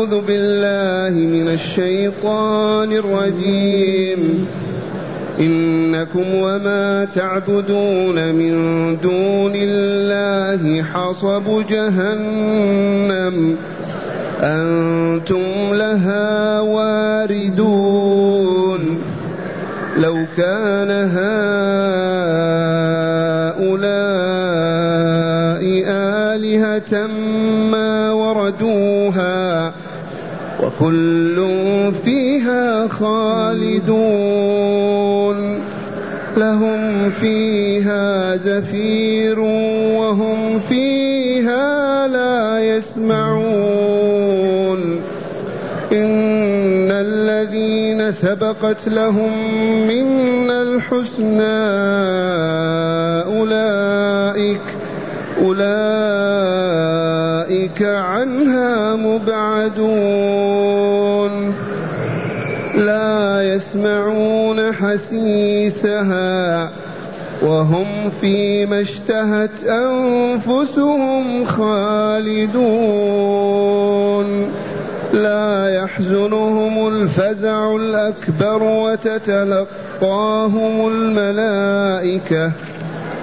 أعوذ بالله من الشيطان الرجيم. إنكم وما تعبدون من دون الله حصب جهنم. أنتم لها واردون. لو كان هؤلاء آلهة ما وردوها خالدون. لهم فيها زفير وهم فيها لا يسمعون. إن الذين سبقت لهم منا الحسنى أولئك أولئك عنها مبعدون. لا يسمعون حسيسها وهم فيما اشتهت أنفسهم خالدون. لا يحزنهم الفزع الأكبر وتتلقاهم الملائكة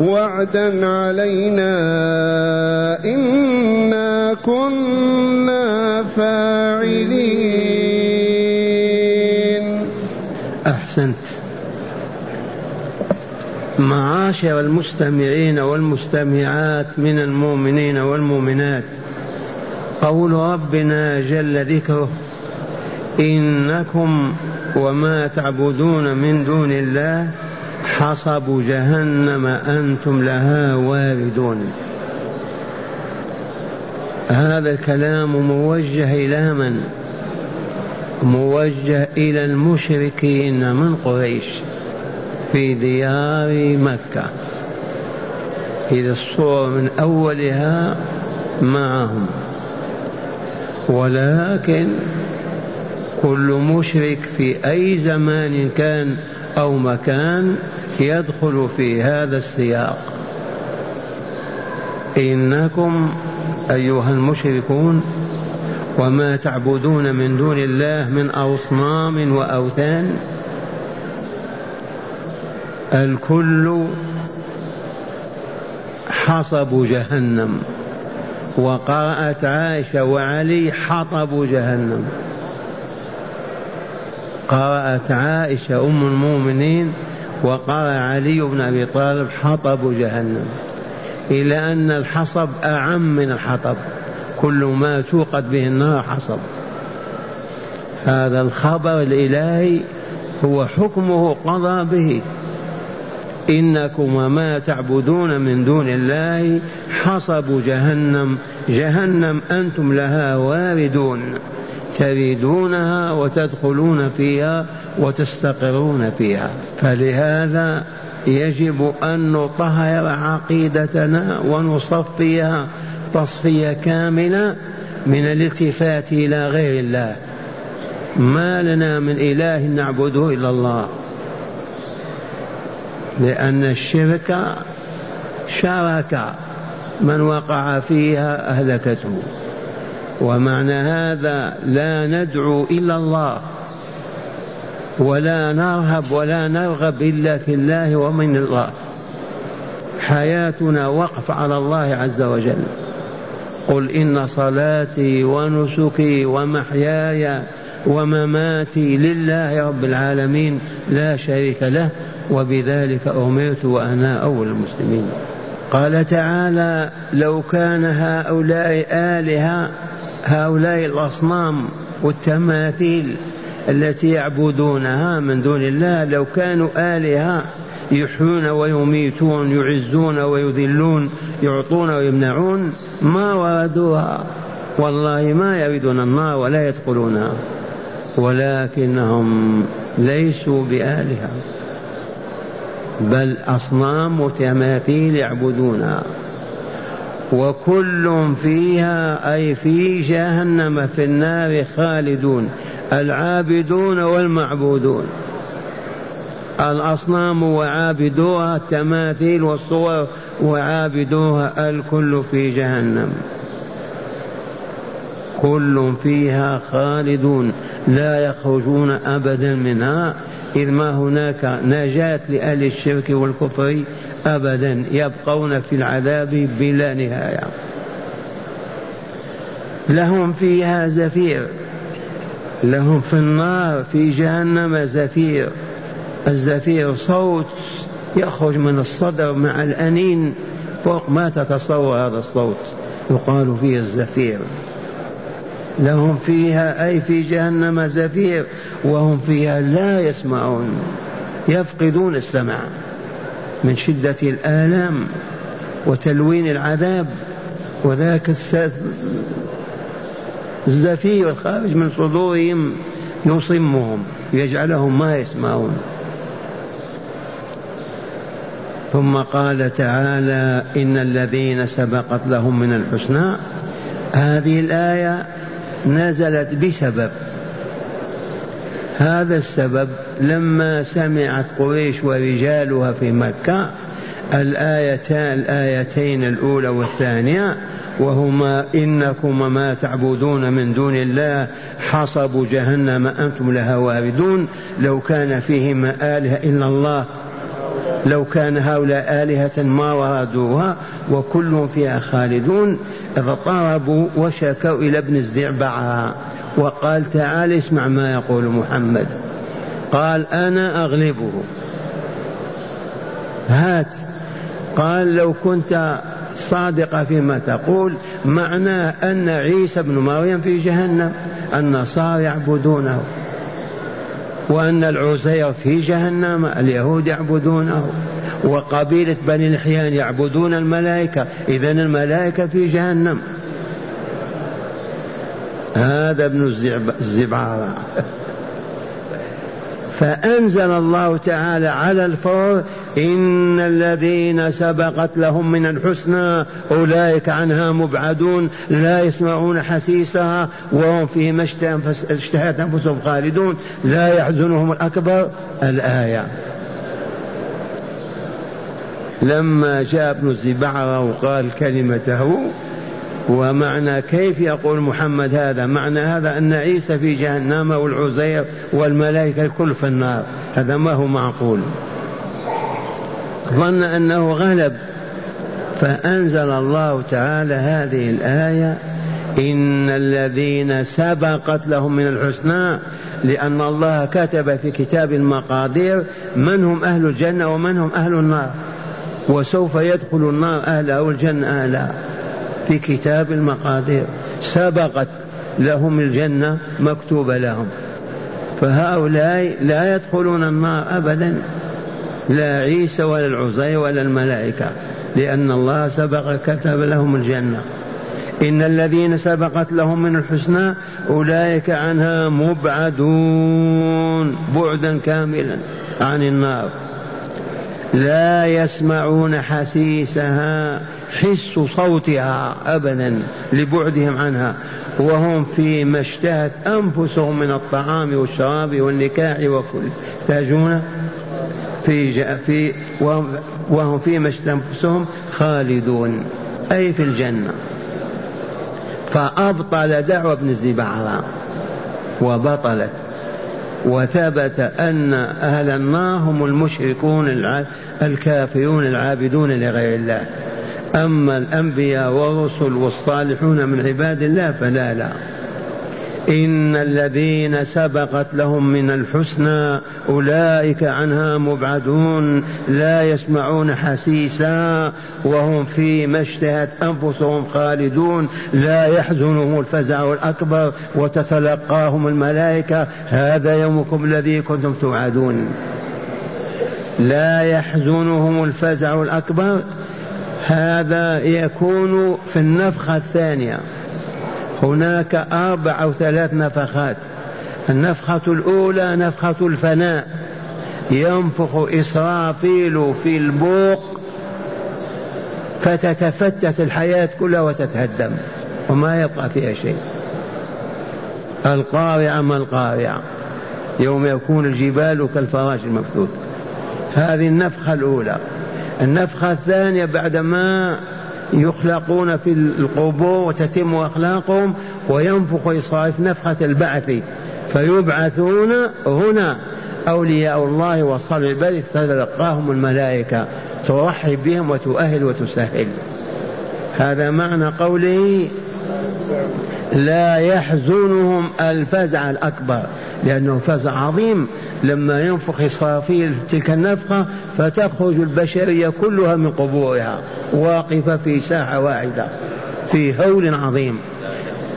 وعدا علينا إنا كنا فاعلين. أحسنت. معاشر المستمعين والمستمعات من المؤمنين والمؤمنات. قول ربنا جل ذكره إنكم وما تعبدون من دون الله حصب جهنم أنتم لها واردون. هذا الكلام موجه إلى من؟ موجه إلى المشركين من قريش في ديار مكة. إذا الصورة من أولها معهم. ولكن كل مشرك في أي زمان كان أو مكان يدخل في هذا السياق. إنكم أيها المشركون وما تعبدون من دون الله من أصنام وأوثان الكل حصب جهنم وقرأت عائشة وعلي حطب جهنم. قرأت عائشة أم المؤمنين وقرأ علي بن أبي طالب حطب جهنم. إلى أن الحصب أعم من الحطب. كل ما توقد به النار حصب. هذا الخبر الإلهي هو حكمه قضى به. إنكم وما تعبدون من دون الله حصب جهنم. جهنم أنتم لها واردون. تريدونها وتدخلون فيها وتستقرون فيها. فلهذا يجب أن نطهر عقيدتنا ونصفيها تصفية كاملة من الالتفات إلى غير الله. ما لنا من إله نعبده إلا الله. لأن الشرك شرك من وقع فيها أهلكته. ومعنى هذا لا ندعو إلا الله ولا نرهب ولا نرغب إلا في الله ومن الله. حياتنا وقف على الله عز وجل. قل إن صلاتي ونسكي ومحياي ومماتي لله رب العالمين لا شريك له وبذلك أمرت وأنا أول المسلمين. قال تعالى لو كان هؤلاء آلهة هؤلاء الأصنام والتماثيل التي يعبدونها من دون الله لو كانوا آلهة يحيون ويميتون يعزون ويذلون يعطون ويمنعون ما وردوها. والله ما يريدون النار ولا يدخلونها ولكنهم ليسوا بآلهة. بل أصنام وتماثيل يعبدونها. وكل فيها أي في جهنم في النار خالدون العابدون والمعبودون. الأصنام وعابدوها التماثيل والصور وعابدوها الكل في جهنم. كل فيها خالدون لا يخرجون أبدا منها. إذ ما هناك نجاة لأهل الشرك والكفر أبدا يبقون في العذاب بلا نهاية. لهم فيها زفير لهم في النار في جهنم زفير. الزفير صوت يخرج من الصدر مع الأنين فوق ما تتصور هذا الصوت يقال فيه الزفير. لهم فيها أي في جهنم زفير وهم فيها لا يسمعون يفقدون السمع من شدة الآلام وتلوين العذاب. وذاك الزفير الخارج من صدورهم يصمهم يجعلهم ما يسمعون. ثم قال تعالى إن الذين سبقت لهم من الحسنى. هذه الآية نزلت بسبب هذا السبب لما سمعت قريش ورجالها في مكة الآيتان الآيتين الأولى والثانية وهما إنكم ما تعبدون من دون الله حصب جهنم أنتم لها واردون لو كان فيهما آلهة إلا الله لو كان هؤلاء آلهة ما وردوها وكلهم فيها خالدون اضطربوا وشكوا إلى ابن الزعبعة وقال تعال اسمع ما يقول محمد. قال أنا أغلبه. هات. قال لو كنت صادقة فيما تقول معناه أن عيسى بن مريم في جهنم النصارى يعبدونه وأن العزير في جهنم اليهود يعبدونه. وقبيلة بني الحيان يعبدون الملائكة إذا الملائكة في جهنم. هذا ابن الزبعارة فأنزل الله تعالى على الفور إن الذين سبقت لهم من الحسنى أولئك عنها مبعدون لا يسمعون حسيسها وهم فيما اشتهت أنفسهم خالدون لا يحزنهم الأكبر الآية. لما جاء ابن الزبعرة وقال كلمته ومعنى كيف يقول محمد هذا؟ معنى هذا أن عيسى في جهنم والعزير والملائكة الكل في النار. هذا ما هو معقول. ظن أنه غلب. فأنزل الله تعالى هذه الآية إن الذين سبقت لهم من الحسنى لأن الله كتب في كتاب المقادير من هم أهل الجنة ومن هم أهل النار. وسوف يدخل النار أهلها والجنة أهلها في كتاب المقادير. سبقت لهم الجنة مكتوبة لهم. فهؤلاء لا يدخلون النار أبدا لا عيسى ولا العزي ولا الملائكة لأن الله سبق كتب لهم الجنة. إن الذين سبقت لهم من الحسنى أولئك عنها مبعدون بعدا كاملا عن النار. لا يسمعون حسيسها حس صوتها ابدا لبعدهم عنها وهم فيما اشتهت أنفسهم من الطعام والشراب والنكاح وكل يحتاجون في في وهم, فيما اشتهت أنفسهم خالدون أي في الجنة. فأبطل دعوة ابن الزبعره وبطلت. وثبت أن أهل النار هم المشركون الكافرون العابدون لغير الله. أما الأنبياء والرسل والصالحون من عباد الله فلا لا. إن الذين سبقت لهم من الحسنى أولئك عنها مبعدون لا يسمعون حسيسا وهم فيما اشتهت أنفسهم خالدون. لا يحزنهم الفزع الأكبر وتتلقاهم الملائكة. هذا يومكم الذي كنتم توعدون. لا يحزنهم الفزع الأكبر هذا يكون في النفخة الثانية. هناك أربع أو ثلاث نفخات. النفخة الأولى نفخة الفناء. ينفخ إسرافيل في البوق فتتفتت الحياة كلها وتتهدم وما يبقى فيها شيء. القارعة ما القارعة؟ يوم يكون الجبال كالفراش المبثوث. هذه النفخة الأولى. النفخة الثانية بعدما يخلقون في القبور وتتم أخلاقهم وينفخ إسرائيل نفخة البعث فيبعثون هنا أولياء الله وصالح العباد تتلقاهم الملائكة ترحب بهم وتؤهل وتسهل. هذا معنى قوله لا يحزنهم الفزع الأكبر. لأنه فزع عظيم لما ينفخ إسرافيل تلك النفخة فتخرج البشرية كلها من قبورها واقفة في ساحة واحدة في هول عظيم.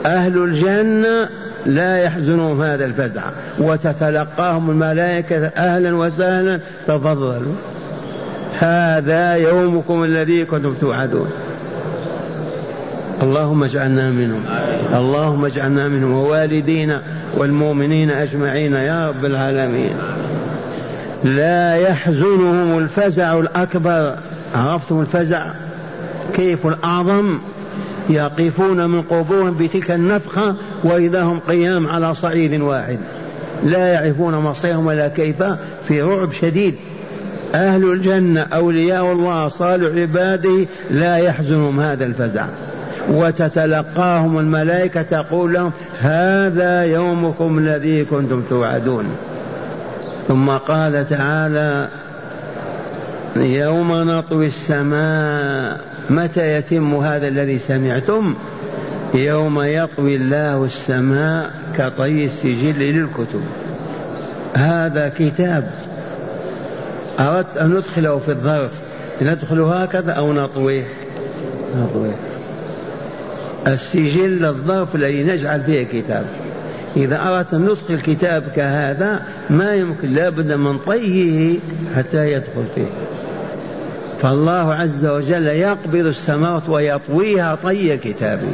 أهل الجنة لا يحزنهم هذا الفزع وتتلقاهم الملائكة أهلا وسهلا تفضلوا. هذا يومكم الذي كنتم توعدون. اللهم اجعلنا منهم. اللهم اجعلنا منهم. ووالدينا والمؤمنين أجمعين يا رب العالمين. لا يحزنهم الفزع الأكبر. عرفتم الفزع؟ كيف الأعظم؟ يقفون من قبورهم بتلك النفخة وإذا هم قيام على صعيد واحد. لا يعرفون مصيرهم ولا كيف في رعب شديد. أهل الجنة أولياء الله صالح عباده لا يحزنهم هذا الفزع. وتتلقاهم الملائكة تقول لهم هذا يومكم الذي كنتم توعدون. ثم قال تعالى يوم نطوي السماء متى يتم هذا الذي سمعتم؟ يوم يطوي الله السماء كطي السجل للكتب. هذا كتاب. أردت أن ندخله في الظرف ندخله هكذا أو نطويه؟ نطويه. السجل الظرف الذي نجعل فيه كتاب إذا أردت أن ندخل كتاب كهذا ما يمكن لابد من طيه حتى يدخل فيه. فالله عز وجل يقبض السماوات ويطويها طي كتابه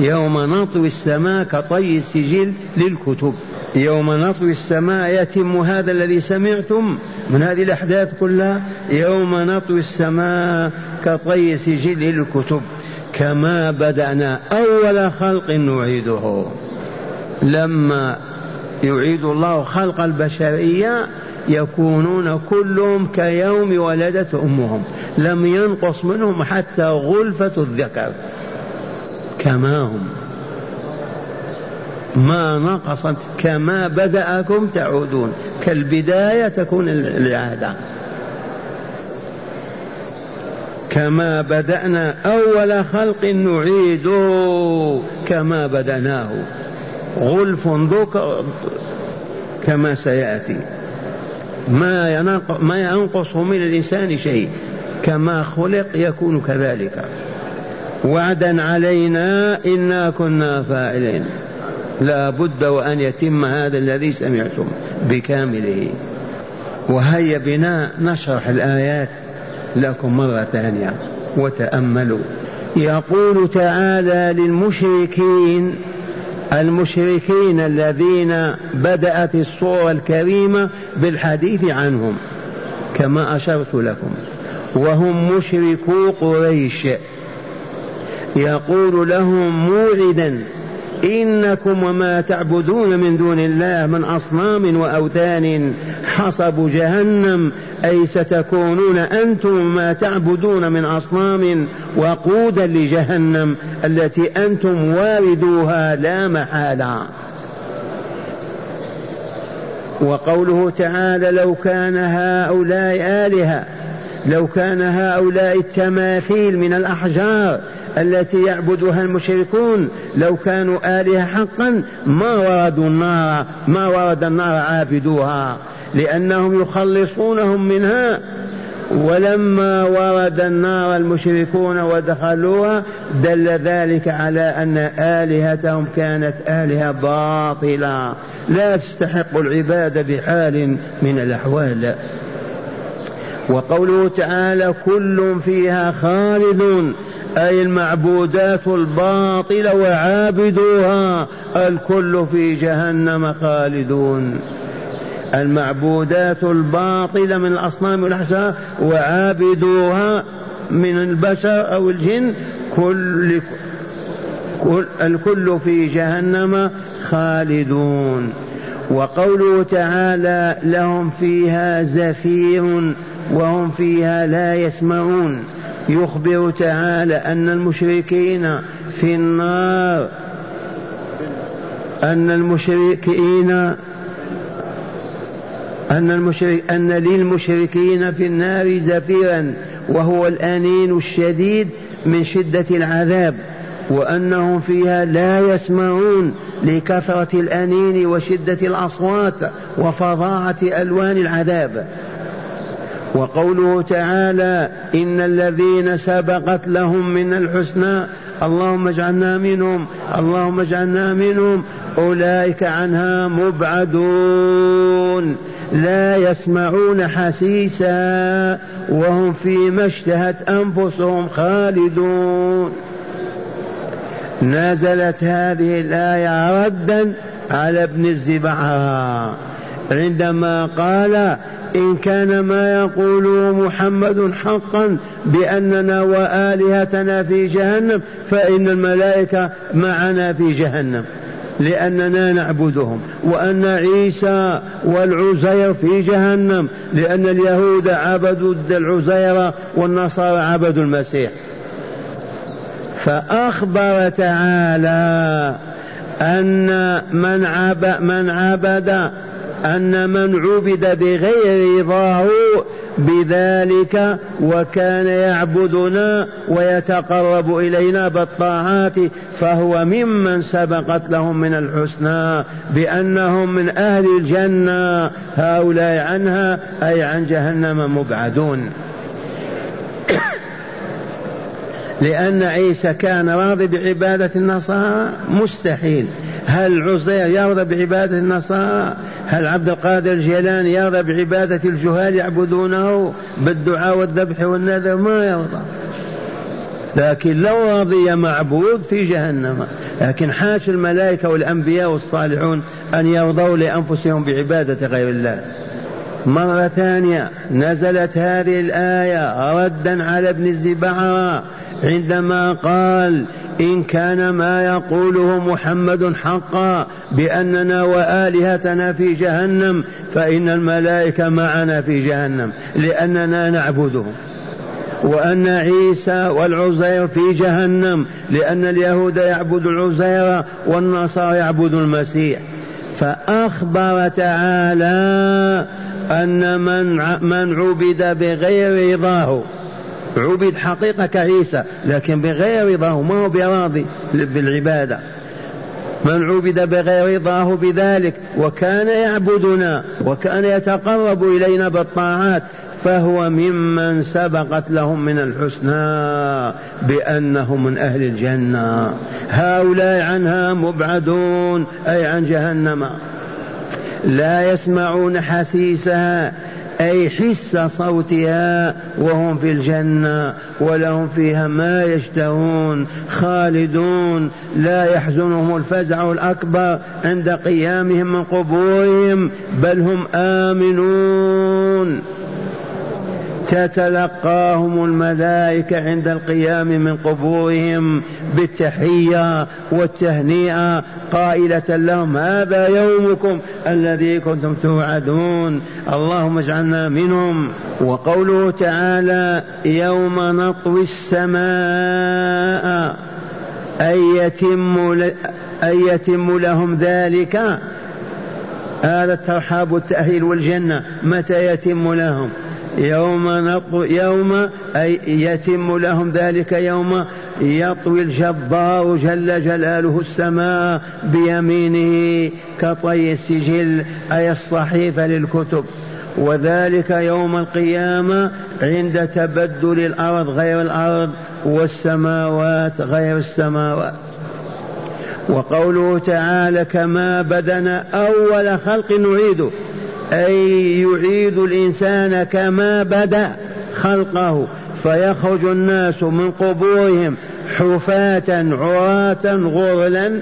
يوم نطوي السماء كطي السجل للكتب. يوم نطوي السماء يتم هذا الذي سمعتم من هذه الأحداث كلها. يوم نطوي السماء كطي سجل للكتب. كما بدأنا أول خلق نعيده. لما يعيد الله خلق البشرية يكونون كلهم كيوم ولدت أمهم. لم ينقص منهم حتى غلفة الذكر. كما هم. ما نقص كما بدأكم تعودون. كالبداية تكون العادة كما بدأنا أول خلق نعيد كما بدأناه. غلف ذكر كما سيأتي. ما ما ينقص من الإنسان شيء. كما خلق يكون كذلك. وعدا علينا إنا كنا فاعلين. لا بد وأن يتم هذا الذي سمعتم بكامله. وهيا بنا نشرح الآيات. لكم مرة ثانية. وتأملوا. يقول تعالى للمشركين المشركين الذين بدأت الصورة الكريمة بالحديث عنهم كما أشرت لكم. وهم مشركو قريش. يقول لهم موعدا إنكم وما تعبدون من دون الله من أصنام وأوثان حصب جهنم أي ستكونون أنتم ما تعبدون من أصنام وقودا لجهنم التي أنتم واردوها لا محالة. وقوله تعالى لو كان هؤلاء آلهة لو كان هؤلاء التماثيل من الأحجار التي يعبدها المشركون لو كانوا آلهة حقا ما وردوا النار ما ورد النار عابدوها. لأنهم يخلصونهم منها ولما ورد النار المشركون ودخلوها دل ذلك على أن آلهتهم كانت آلهة باطلة. لا تستحق العبادة بحال من الأحوال. وقوله تعالى كل فيها خالدون أي المعبودات الباطلة وعابدوها الكل في جهنم خالدون. المعبودات الباطلة من الأصنام والأحجار وعابدوها من البشر أو الجن. كل الكل في جهنم خالدون. وقوله تعالى لهم فيها زفير وهم فيها لا يسمعون. يخبر تعالى أن المشركين في النار. أن المشركين أن, المشرك أن للمشركين في النار زفيرا وهو الأنين الشديد من شدة العذاب وأنهم فيها لا يسمعون لكثرة الأنين وشدة الأصوات وفظاعة ألوان العذاب. وقوله تعالى إن الذين سبقت لهم من الحسنى اللهم اجعلنا منهم اللهم اجعلنا منهم أولئك عنها مبعدون. لا يسمعون حسيسا وهم فيما اشتهت أنفسهم خالدون. نزلت هذه الآية ردا على ابن الزبعة. عندما قال إن كان ما يقوله محمد حقا بأننا وآلهتنا في جهنم فإن الملائكة معنا في جهنم. لأننا نعبدهم وأن عيسى والعزير في جهنم لأن اليهود عبدوا العزير والنصارى عبدوا المسيح. فأخبر تعالى أن من عبد, من عبد أن من عبد بغير رضاه بذلك وكان يعبدنا ويتقرب إلينا بالطاعات فهو ممن سبقت لهم من الحسنى بأنهم من أهل الجنة. هؤلاء عنها أي عن جهنم مبعدون. لأن عيسى كان راضي بعبادة النصارى مستحيل. هل عزير يرضى بعبادة النصارى؟ هل عبد القادر الجيلاني يرضى بعبادة الجهال يعبدونه بالدعاء والذبح والنذر؟ ما يرضى. لكن لو رضي معبود في جهنم. لكن حاش الملائكة والأنبياء والصالحون أن يرضوا لأنفسهم بعبادة غير الله. مرة ثانية نزلت هذه الآية ردا على ابن الزبعرة عندما قال إن كان ما يقوله محمد حقا بأننا وآلهتنا في جهنم فإن الملائكة معنا في جهنم لأننا نعبدهم. وأن عيسى والعزير في جهنم لأن اليهود يعبد العزير والنصارى يعبد المسيح. فأخبر تعالى أن من من عبد بغير رضاه. عبد حقيقة كعيسى لكن بغير رضاه ما هو براضي بالعبادة. من عبد بغير رضاه بذلك وكان يعبدنا وكان يتقرب إلينا بالطاعات فهو ممن سبقت لهم من الحسنى بأنهم من أهل الجنة. هؤلاء عنها مبعدون أي عن جهنم. لا يسمعون حسيسها أي حس صوتها وهم في الجنة ولهم فيها ما يشتهون خالدون لا يحزنهم الفزع الأكبر عند قيامهم من قبورهم بل هم آمنون. تتلقاهم الملائكة عند القيام من قبورهم بالتحية والتهنئة قائلة لهم هذا يومكم الذي كنتم توعدون اللهم اجعلنا منهم. وقوله تعالى يوم نطوي السماء أن يتم أن يتم لهم ذلك؟ هذا الترحاب والتأهيل والجنة متى يتم لهم؟ يوم نطوي يوم أي يتم لهم ذلك يوم يطوي الجبار جل جلاله السماء بيمينه كطي السجل أي الصحيفة للكتب. وذلك يوم القيامة عند تبدل الأرض غير الأرض والسماوات غير السماوات. وقوله تعالى كما بدنا أول خلق نعيده. أي يعيد الإنسان كما بدأ خلقه فيخرج الناس من قبورهم حفاة عراة غرلا.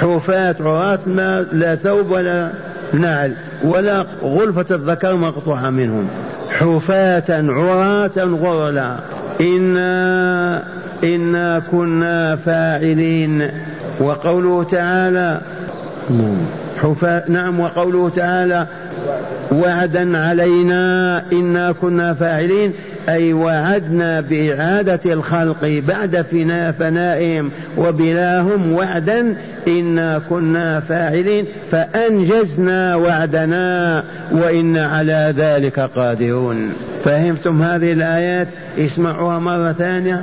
حفاة عراة ما لا ثوب ولا نعل ولا غلفة الذكر مقطوعة منهم. حفاة عراة غرلا. إنا إنا كنا فاعلين. وقوله تعالى حفاة نعم وقوله تعالى وعدا علينا إنا كنا فاعلين أي وعدنا بإعادة الخلق بعد فنائهم وبلاهم وعدا إنا كنا فاعلين فأنجزنا وعدنا وإنا على ذلك قادرون. فهمتم هذه الآيات؟ اسمعوها مرة ثانية.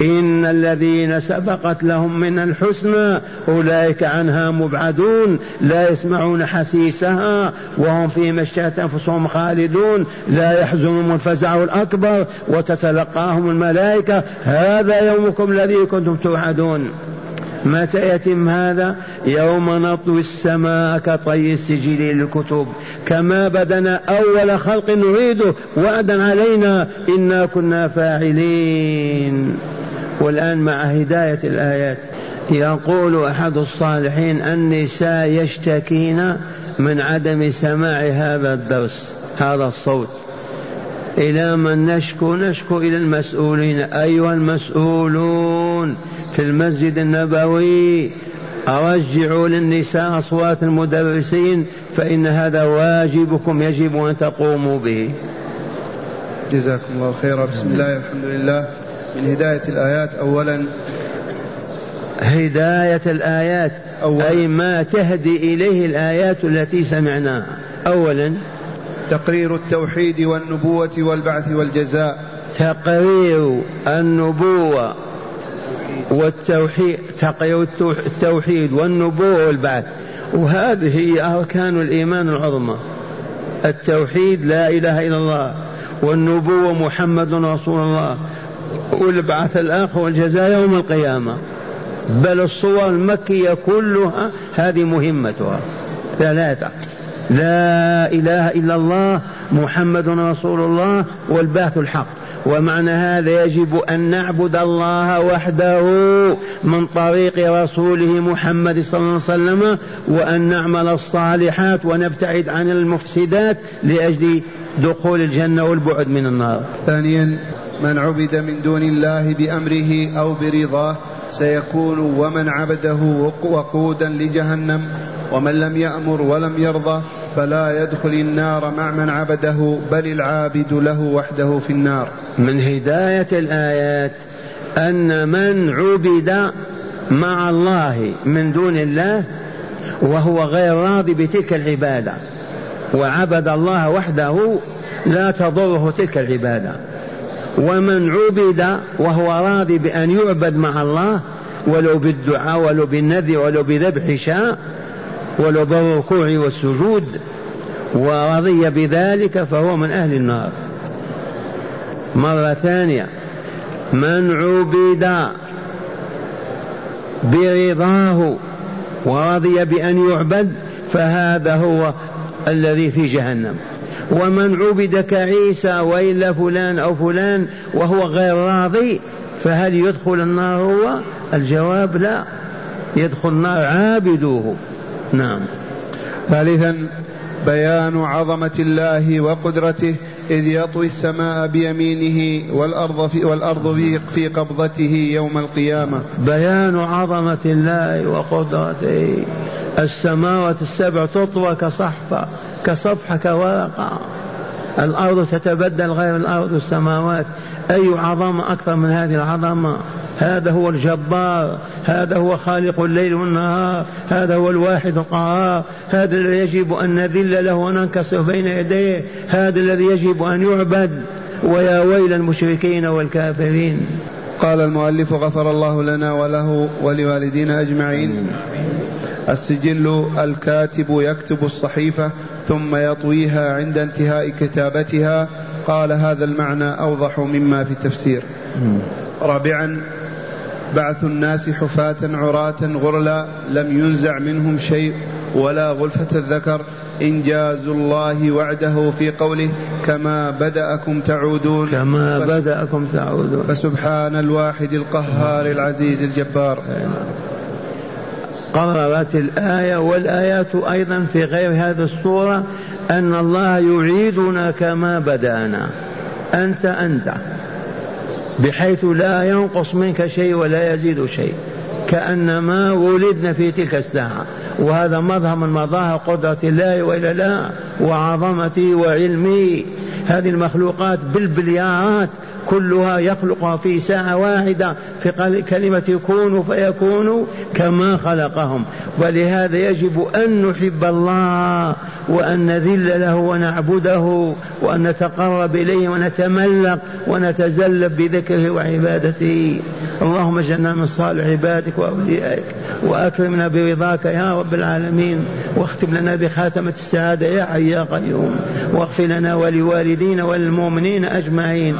إن الذين سبقت لهم من الحسنى أولئك عنها مبعدون لا يسمعون حسيسها وهم فيما اشتهت أنفسهم خالدون لا يحزنهم الفزع الأكبر وتتلقاهم الملائكة. هذا يومكم الذي كنتم توعدون. متى يتم هذا؟ يوم نطوي السماء كطي السجل للكتب. كما بدنا أول خلق نعيده وعدا علينا إنا كنا فاعلين. والآن مع هداية الآيات. يقول أحد الصالحين النساء يشتكين من عدم سماع هذا الدرس هذا الصوت. إلى من نشكو نشكو إلى المسؤولين. أيها المسؤولون في المسجد النبوي أرجعوا للنساء أصوات المدرسين فإن هذا واجبكم يجب أن تقوموا به. جزاكم الله خيرا. بسم الله الحمد لله. من هداية الآيات أولا. هداية الآيات أولا. أي ما تهدي إليه الآيات التي سمعناها. أولا. تقرير التوحيد والنبوة والبعث والجزاء. تقرير النبوة والتوحيد تقرير التوحيد والنبوة والبعث. وهذه هي أركان الإيمان العظمى. التوحيد لا إله إلا الله والنبوة محمد رسول الله. والبعث الآخر والجزاء يوم القيامة. بل الصور المكية كلها هذه مهمتها. ثلاثة. لا إله إلا الله محمد رسول الله والبعث الحق. ومعنى هذا يجب أن نعبد الله وحده من طريق رسوله محمد صلى الله عليه وسلم وأن نعمل الصالحات ونبتعد عن المفسدات لأجل دخول الجنة والبعد من النار. ثانيا من عبد من دون الله بأمره أو برضاه سيكون ومن عبده وقودا لجهنم ومن لم يأمر ولم يرضى فلا يدخل النار مع من عبده بل العابد له وحده في النار. من هداية الآيات أن من عبد مع الله من دون الله وهو غير راضي بتلك العبادة وعبد الله وحده لا تضره تلك العبادة. ومن عبد وهو راضي بأن يعبد مع الله ولو بالدعاء ولو بالنذر ولو بذبح شاء ولو بالركوع والسجود ورضي بذلك فهو من أهل النار. مرة ثانية من عبد برضاه ورضي بأن يعبد فهذا هو الذي في جهنم. ومن عبد كعيسى وإلا فلان أو فلان وهو غير راضي فهل يدخل النار هو؟ الجواب لا. يدخل النار عابدوه. نعم. ثالثا بيان عظمة الله وقدرته إذ يطوي السماء بيمينه والأرض في والأرض في قبضته يوم القيامة. بيان عظمة الله وقدرته. السماوات السبع تطوى كصحفة. كصفحة كورقة الأرض تتبدل غير الأرض السماوات. أي عظمة أكثر من هذه العظمة؟ هذا هو الجبار. هذا هو خالق الليل والنهار. هذا هو الواحد القهار. هذا الذي يجب أن نذل له وننكسر بين يديه. هذا الذي يجب أن يعبد. ويا ويل المشركين والكافرين. قال المؤلف غفر الله لنا وله ولوالدينا أجمعين. السجل الكاتب يكتب الصحيفة ثم يطويها عند انتهاء كتابتها. قال هذا المعنى أوضح مما في التفسير. رابعا بعث الناس حفاة عراة غرلا لم ينزع منهم شيء ولا غلفة الذكر. إنجاز الله وعده في قوله كما بدأكم تعودون. كما بدأكم تعودون. فسبحان الواحد القهار العزيز الجبار. قررت الآية والآيات أيضا في غير هذه الصورة أن الله يعيدنا كما بدأنا. أنت أنت. بحيث لا ينقص منك شيء ولا يزيد شيء. كأنما ولدنا في تلك الساعة. وهذا مظهر من مظاهر قدرة الله وإلا لا وعظمته وعلمه هذه المخلوقات بالبليارات كلها يخلقها في ساعة واحدة في كلمة كونوا فيكونوا كما خلقهم. ولهذا يجب أن نحب الله وأن نذل له ونعبده وأن نتقرب إليه ونتملق ونتزلف بذكره وعبادته. اللهم اجعلنا من صالح عبادك وأوليائك وأكرمنا برضاك يا رب العالمين. واختم لنا بخاتمة السعادة يا حي يا قيوم. واغفر لنا ولوالدينا وللمؤمنين أجمعين.